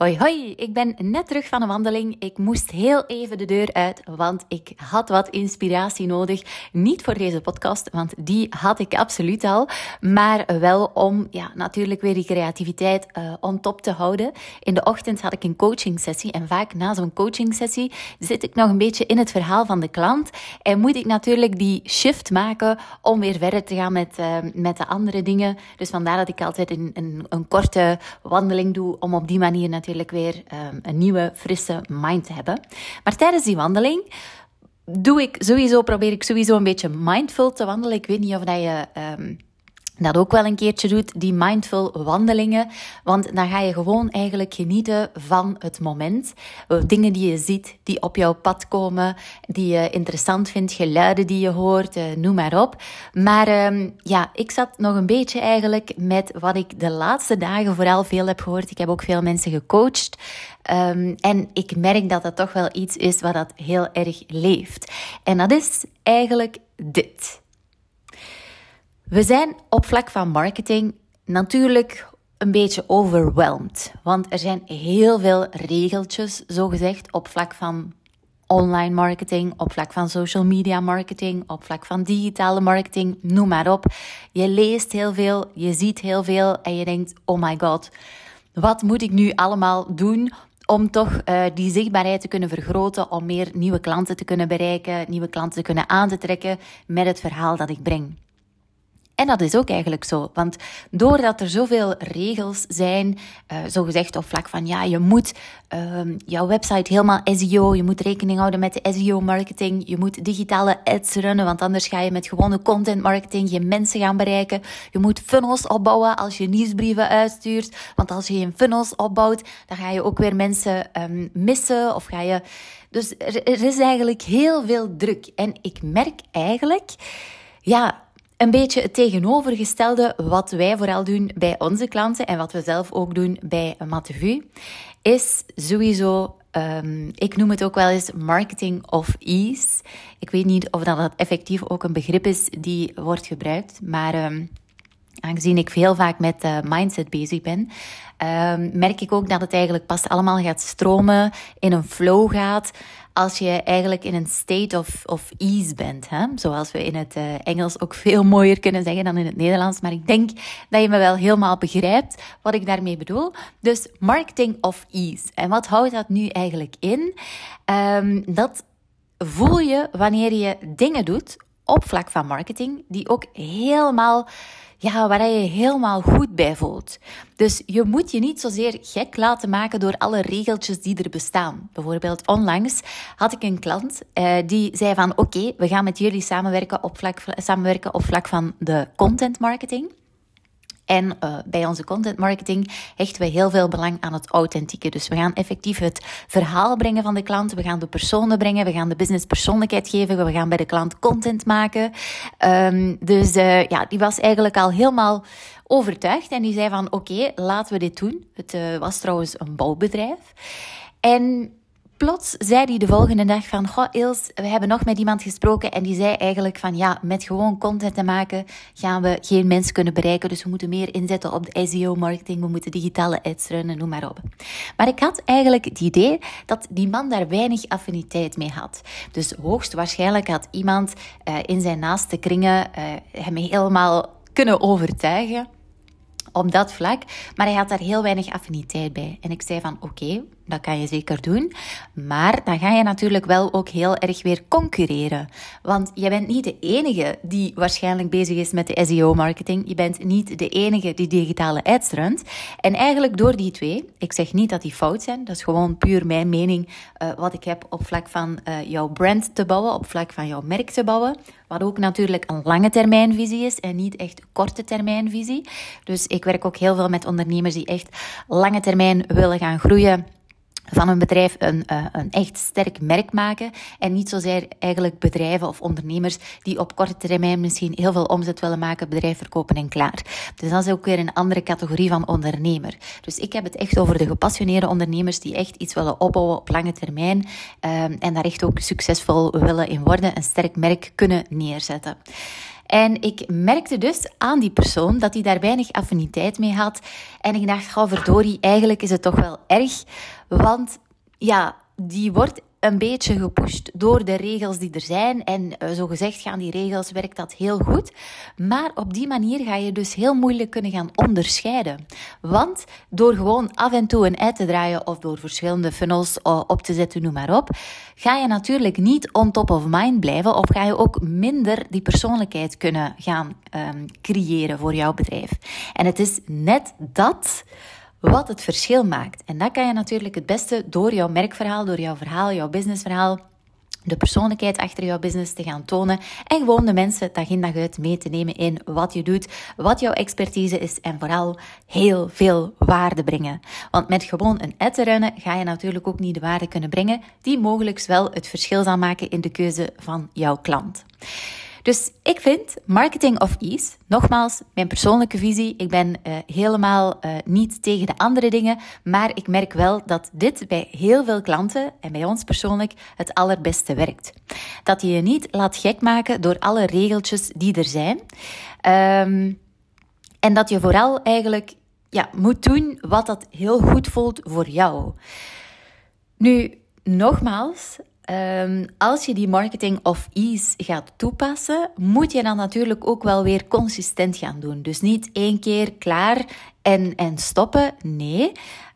Hoi hoi, ik ben net terug van een wandeling. Ik moest heel even de deur uit, want ik had wat inspiratie nodig. Niet voor deze podcast, want die had ik absoluut al. Maar wel om ja, natuurlijk weer die creativiteit uh, on top te houden. In de ochtend had ik een coaching sessie en vaak na zo'n coaching sessie zit ik nog een beetje in het verhaal van de klant. En moet ik natuurlijk die shift maken om weer verder te gaan met, uh, met de andere dingen. Dus vandaar dat ik altijd een, een, een korte wandeling doe om op die manier natuurlijk weer um, een nieuwe, frisse mind hebben. Maar tijdens die wandeling doe ik sowieso, probeer ik sowieso een beetje mindful te wandelen. Ik weet niet of dat je... Um, dat ook wel een keertje doet, die mindful wandelingen. Want dan ga je gewoon eigenlijk genieten van het moment. Eh, dingen die je ziet, die op jouw pad komen, die je interessant vindt, geluiden die je hoort, eh, noem maar op. Maar um, ja, ik zat nog een beetje eigenlijk met wat ik de laatste dagen vooral veel heb gehoord. Ik heb ook veel mensen gecoacht. Um, en ik merk dat dat toch wel iets is wat dat heel erg leeft. En dat is eigenlijk dit. We zijn op vlak van marketing natuurlijk een beetje overwhelmed. Want er zijn heel veel regeltjes, zo gezegd, op vlak van online marketing, op vlak van social media marketing, op vlak van digitale marketing, noem maar op. Je leest heel veel, je ziet heel veel en je denkt: oh my god, wat moet ik nu allemaal doen om toch uh, die zichtbaarheid te kunnen vergroten, om meer nieuwe klanten te kunnen bereiken, nieuwe klanten te kunnen aan te trekken met het verhaal dat ik breng. En dat is ook eigenlijk zo. Want doordat er zoveel regels zijn, uh, zo gezegd op vlak van ja, je moet uh, jouw website helemaal SEO, je moet rekening houden met de SEO-marketing, je moet digitale ads runnen, want anders ga je met gewone content marketing je mensen gaan bereiken. Je moet funnels opbouwen als je nieuwsbrieven uitstuurt, want als je geen funnels opbouwt, dan ga je ook weer mensen um, missen of ga je. Dus er, er is eigenlijk heel veel druk. En ik merk eigenlijk, ja een beetje het tegenovergestelde wat wij vooral doen bij onze klanten en wat we zelf ook doen bij Matevu, is sowieso, um, ik noem het ook wel eens marketing of ease. Ik weet niet of dat, dat effectief ook een begrip is die wordt gebruikt, maar um, aangezien ik heel vaak met uh, mindset bezig ben, um, merk ik ook dat het eigenlijk pas allemaal gaat stromen, in een flow gaat als je eigenlijk in een state of, of ease bent. Hè? Zoals we in het uh, Engels ook veel mooier kunnen zeggen dan in het Nederlands. Maar ik denk dat je me wel helemaal begrijpt wat ik daarmee bedoel. Dus marketing of ease. En wat houdt dat nu eigenlijk in? Um, dat voel je wanneer je dingen doet op vlak van marketing die ook helemaal ja, waar je helemaal goed bij voelt. Dus je moet je niet zozeer gek laten maken door alle regeltjes die er bestaan. Bijvoorbeeld onlangs had ik een klant uh, die zei van oké, we gaan met jullie samenwerken op vlak, samenwerken op vlak van de content marketing. En uh, bij onze content marketing hechten we heel veel belang aan het authentieke. Dus we gaan effectief het verhaal brengen van de klant. We gaan de personen brengen. We gaan de business persoonlijkheid geven. We gaan bij de klant content maken. Um, dus uh, ja, die was eigenlijk al helemaal overtuigd. En die zei van oké, laten we dit doen. Het uh, was trouwens een bouwbedrijf. En plots zei hij de volgende dag van, goh Ils, we hebben nog met iemand gesproken en die zei eigenlijk van, ja, met gewoon content te maken gaan we geen mensen kunnen bereiken, dus we moeten meer inzetten op de SEO-marketing, we moeten digitale ads runnen, noem maar op. Maar ik had eigenlijk het idee dat die man daar weinig affiniteit mee had. Dus hoogstwaarschijnlijk had iemand uh, in zijn naaste kringen uh, hem helemaal kunnen overtuigen op dat vlak. Maar hij had daar heel weinig affiniteit bij. En ik zei van, oké, Dat kan je zeker doen. Maar dan ga je natuurlijk wel ook heel erg weer concurreren. Want je bent niet de enige die waarschijnlijk bezig is met de SEO-marketing. Je bent niet de enige die digitale ads runt. En eigenlijk door die twee, ik zeg niet dat die fout zijn, dat is gewoon puur mijn mening, uh, wat ik heb op vlak van uh, jouw brand te bouwen, op vlak van jouw merk te bouwen. Wat ook natuurlijk een lange termijnvisie is en niet echt korte termijnvisie. Dus ik werk ook heel veel met ondernemers die echt lange termijn willen gaan groeien van een bedrijf een, uh, een echt sterk merk maken. En niet zozeer eigenlijk bedrijven of ondernemers die op korte termijn misschien heel veel omzet willen maken, bedrijf verkopen en klaar. Dus dat is ook weer een andere categorie van ondernemer. Dus ik heb het echt over de gepassioneerde ondernemers die echt iets willen opbouwen op lange termijn um, en daar echt ook succesvol willen in worden, een sterk merk kunnen neerzetten. En ik merkte dus aan die persoon dat hij daar weinig affiniteit mee had. En ik dacht, oh verdorie, eigenlijk is het toch wel erg. Want ja, die wordt een beetje gepusht door de regels die er zijn. En uh, zo gezegd gaan die regels, werkt dat heel goed. Maar op die manier ga je dus heel moeilijk kunnen gaan onderscheiden. Want door gewoon af en toe een uit te draaien of door verschillende funnels uh, op te zetten, noem maar op, ga je natuurlijk niet on top of mind blijven of ga je ook minder die persoonlijkheid kunnen gaan um, creëren voor jouw bedrijf. En het is net dat wat het verschil maakt. En dat kan je natuurlijk het beste door jouw merkverhaal, door jouw verhaal, jouw businessverhaal, de persoonlijkheid achter jouw business te gaan tonen en gewoon de mensen dag in dag uit mee te nemen in wat je doet, wat jouw expertise is en vooral heel veel waarde brengen. Want met gewoon een ad te runnen ga je natuurlijk ook niet de waarde kunnen brengen die mogelijk wel het verschil zal maken in de keuze van jouw klant. Dus ik vind marketing of ease, nogmaals, mijn persoonlijke visie. Ik ben uh, helemaal uh, niet tegen de andere dingen, maar ik merk wel dat dit bij heel veel klanten en bij ons persoonlijk het allerbeste werkt. Dat je je niet laat gek maken door alle regeltjes die er zijn. Um, en dat je vooral eigenlijk ja, moet doen wat dat heel goed voelt voor jou. Nu, nogmaals, Um, als je die marketing of ease gaat toepassen, moet je dan natuurlijk ook wel weer consistent gaan doen. Dus niet één keer klaar en, en stoppen. Nee.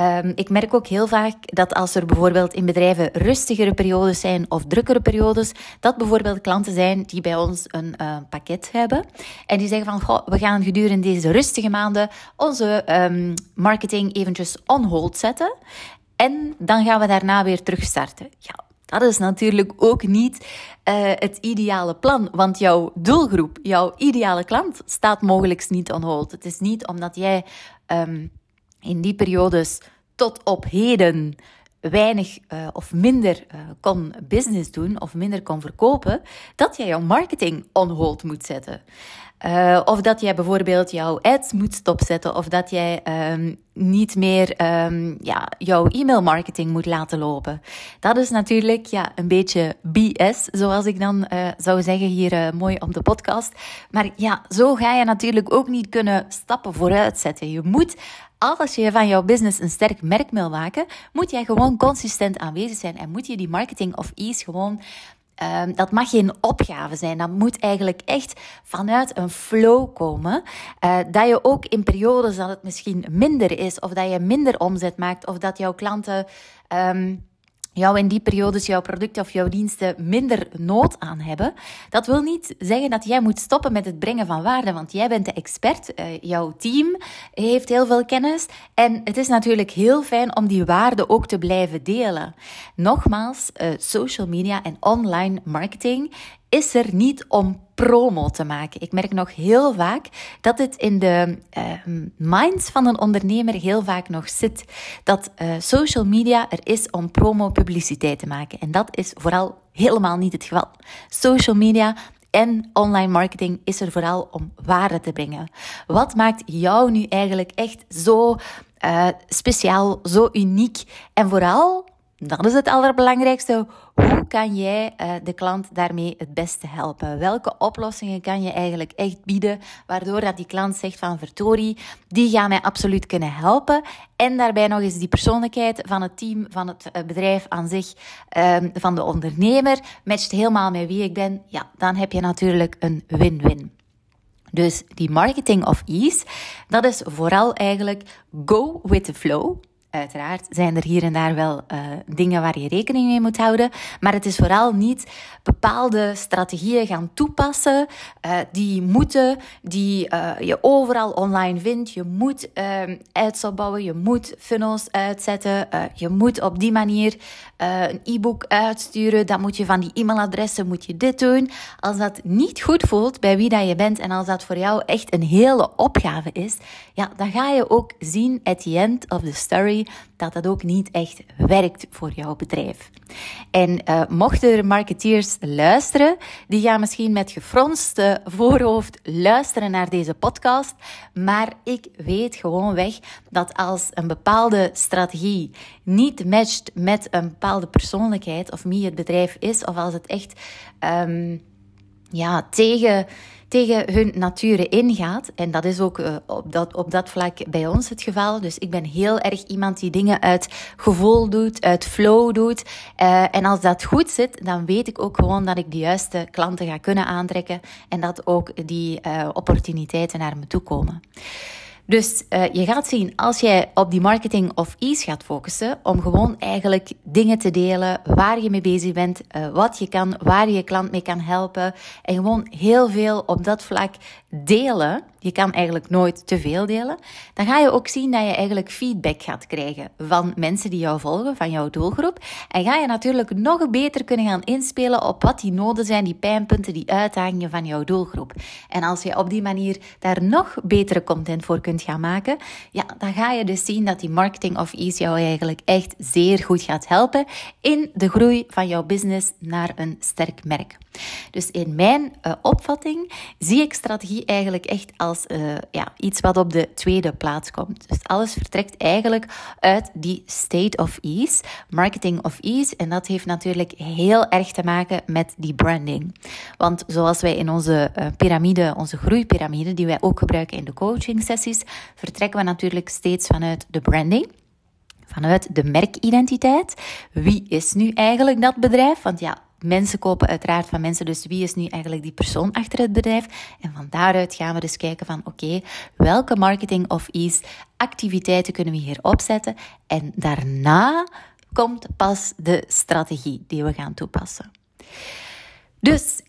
Um, ik merk ook heel vaak dat als er bijvoorbeeld in bedrijven rustigere periodes zijn of drukkere periodes, dat bijvoorbeeld klanten zijn die bij ons een uh, pakket hebben en die zeggen van, goh, we gaan gedurende deze rustige maanden onze um, marketing eventjes on hold zetten en dan gaan we daarna weer terugstarten. Ja, dat is natuurlijk ook niet uh, het ideale plan, want jouw doelgroep, jouw ideale klant, staat mogelijk niet on hold. Het is niet omdat jij um, in die periodes tot op heden weinig uh, of minder uh, kon business doen of minder kon verkopen, dat jij jouw marketing on hold moet zetten. Uh, of dat jij bijvoorbeeld jouw ads moet stopzetten, of dat jij um, niet meer um, ja, jouw e-mailmarketing moet laten lopen. Dat is natuurlijk ja, een beetje BS, zoals ik dan uh, zou zeggen hier uh, mooi op de podcast. Maar ja, zo ga je natuurlijk ook niet kunnen stappen vooruit zetten. Je moet als je van jouw business een sterk merk wil maken, moet jij gewoon consistent aanwezig zijn en moet je die marketing of ease gewoon Um, dat mag geen opgave zijn. Dat moet eigenlijk echt vanuit een flow komen. Uh, dat je ook in periodes dat het misschien minder is, of dat je minder omzet maakt, of dat jouw klanten um, jou in die periodes jouw producten of jouw diensten minder nood aan hebben. Dat wil niet zeggen dat jij moet stoppen met het brengen van waarde, want jij bent de expert, uh, jouw team heeft heel veel kennis en het is natuurlijk heel fijn om die waarde ook te blijven delen. Nogmaals, uh, social media en online marketing is er niet om promo te maken. Ik merk nog heel vaak dat het in de uh, minds van een ondernemer heel vaak nog zit. Dat uh, social media er is om promo-publiciteit te maken. En dat is vooral helemaal niet het geval. Social media en online marketing is er vooral om waarde te brengen. Wat maakt jou nu eigenlijk echt zo uh, speciaal, zo uniek en vooral dat is het allerbelangrijkste. Hoe kan jij uh, de klant daarmee het beste helpen? Welke oplossingen kan je eigenlijk echt bieden, waardoor dat die klant zegt van vertori, die gaan mij absoluut kunnen helpen. En daarbij nog eens die persoonlijkheid van het team, van het uh, bedrijf aan zich, uh, van de ondernemer, matcht helemaal met wie ik ben. Ja, dan heb je natuurlijk een win-win. Dus die marketing of ease, dat is vooral eigenlijk go with the flow. Uiteraard zijn er hier en daar wel uh, dingen waar je rekening mee moet houden. Maar het is vooral niet bepaalde strategieën gaan toepassen uh, die moeten, die uh, je overal online vindt. Je moet ads opbouwen, je moet funnels uitzetten, je moet op die manier een e-book uitsturen. Dan moet je van die e-mailadressen moet je dit doen. Als dat niet goed voelt bij wie dat je bent en als dat voor jou echt een hele opgave is, ja, dan ga je ook zien at the end of the story dat dat ook niet echt werkt voor jouw bedrijf. En uh, mochten er marketeers luisteren, die gaan misschien met gefronste voorhoofd luisteren naar deze podcast. Maar ik weet gewoon weg dat als een bepaalde strategie niet matcht met een bepaalde persoonlijkheid of wie het bedrijf is, of als het echt um, ja, tegen tegen hun natuur ingaat. En dat is ook uh, op, dat, op dat vlak bij ons het geval. Dus ik ben heel erg iemand die dingen uit gevoel doet, uit flow doet. Uh, en als dat goed zit, dan weet ik ook gewoon dat ik de juiste klanten ga kunnen aantrekken. En dat ook die uh, opportuniteiten naar me toe komen. Dus uh, je gaat zien, als jij op die marketing of ease gaat focussen, om gewoon eigenlijk dingen te delen waar je mee bezig bent, uh, wat je kan, waar je je klant mee kan helpen. En gewoon heel veel op dat vlak delen je kan eigenlijk nooit te veel delen, dan ga je ook zien dat je eigenlijk feedback gaat krijgen van mensen die jou volgen, van jouw doelgroep. En ga je natuurlijk nog beter kunnen gaan inspelen op wat die noden zijn, die pijnpunten, die uitdagingen van jouw doelgroep. En als je op die manier daar nog betere content voor kunt gaan maken, ja, dan ga je dus zien dat die marketing of ease jou eigenlijk echt zeer goed gaat helpen in de groei van jouw business naar een sterk merk. Dus in mijn uh, opvatting zie ik strategie eigenlijk echt als uh, ja, iets wat op de tweede plaats komt. Dus alles vertrekt eigenlijk uit die state of ease, marketing of ease. En dat heeft natuurlijk heel erg te maken met die branding. Want zoals wij in onze uh, piramide, onze groeipyramide, die wij ook gebruiken in de coaching sessies, vertrekken we natuurlijk steeds vanuit de branding vanuit de merkidentiteit. Wie is nu eigenlijk dat bedrijf? Want ja, Mensen kopen uiteraard van mensen, dus wie is nu eigenlijk die persoon achter het bedrijf? En van daaruit gaan we dus kijken van oké, welke marketing of ease activiteiten kunnen we hier opzetten? En daarna komt pas de strategie die we gaan toepassen. Dus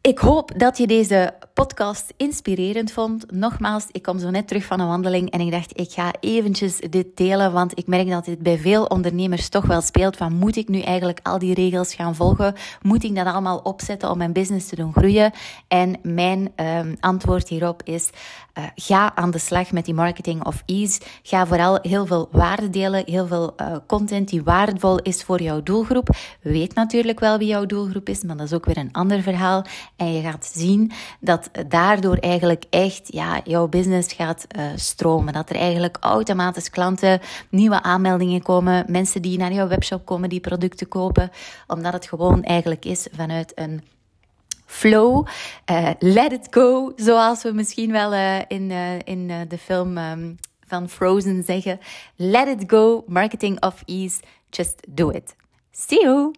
ik hoop dat je deze podcast inspirerend vond. Nogmaals, ik kom zo net terug van een wandeling en ik dacht, ik ga eventjes dit delen, want ik merk dat dit bij veel ondernemers toch wel speelt van moet ik nu eigenlijk al die regels gaan volgen? Moet ik dat allemaal opzetten om mijn business te doen groeien? En mijn um, antwoord hierop is, uh, ga aan de slag met die marketing of ease. Ga vooral heel veel waarde delen, heel veel uh, content die waardevol is voor jouw doelgroep. Weet natuurlijk wel wie jouw doelgroep is, maar dat is ook weer een ander verhaal. En je gaat zien dat daardoor eigenlijk echt ja, jouw business gaat uh, stromen. Dat er eigenlijk automatisch klanten, nieuwe aanmeldingen komen, mensen die naar jouw webshop komen, die producten kopen, omdat het gewoon eigenlijk is vanuit een flow. Uh, let it go, zoals we misschien wel uh, in, uh, in de film um, van Frozen zeggen. Let it go, marketing of ease, just do it. See you!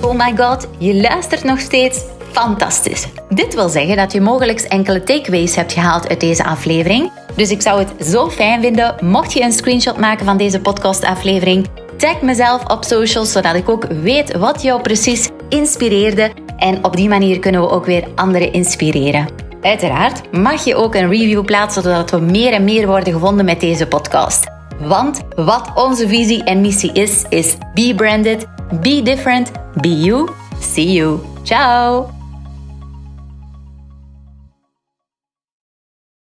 Oh my god, je luistert nog steeds. Fantastisch. Dit wil zeggen dat je mogelijk enkele takeaways hebt gehaald uit deze aflevering. Dus ik zou het zo fijn vinden mocht je een screenshot maken van deze podcastaflevering. Tag mezelf op socials zodat ik ook weet wat jou precies inspireerde. En op die manier kunnen we ook weer anderen inspireren. Uiteraard mag je ook een review plaatsen zodat we meer en meer worden gevonden met deze podcast. Want wat onze visie en missie is, is be branded, be different, be you. See you. Ciao!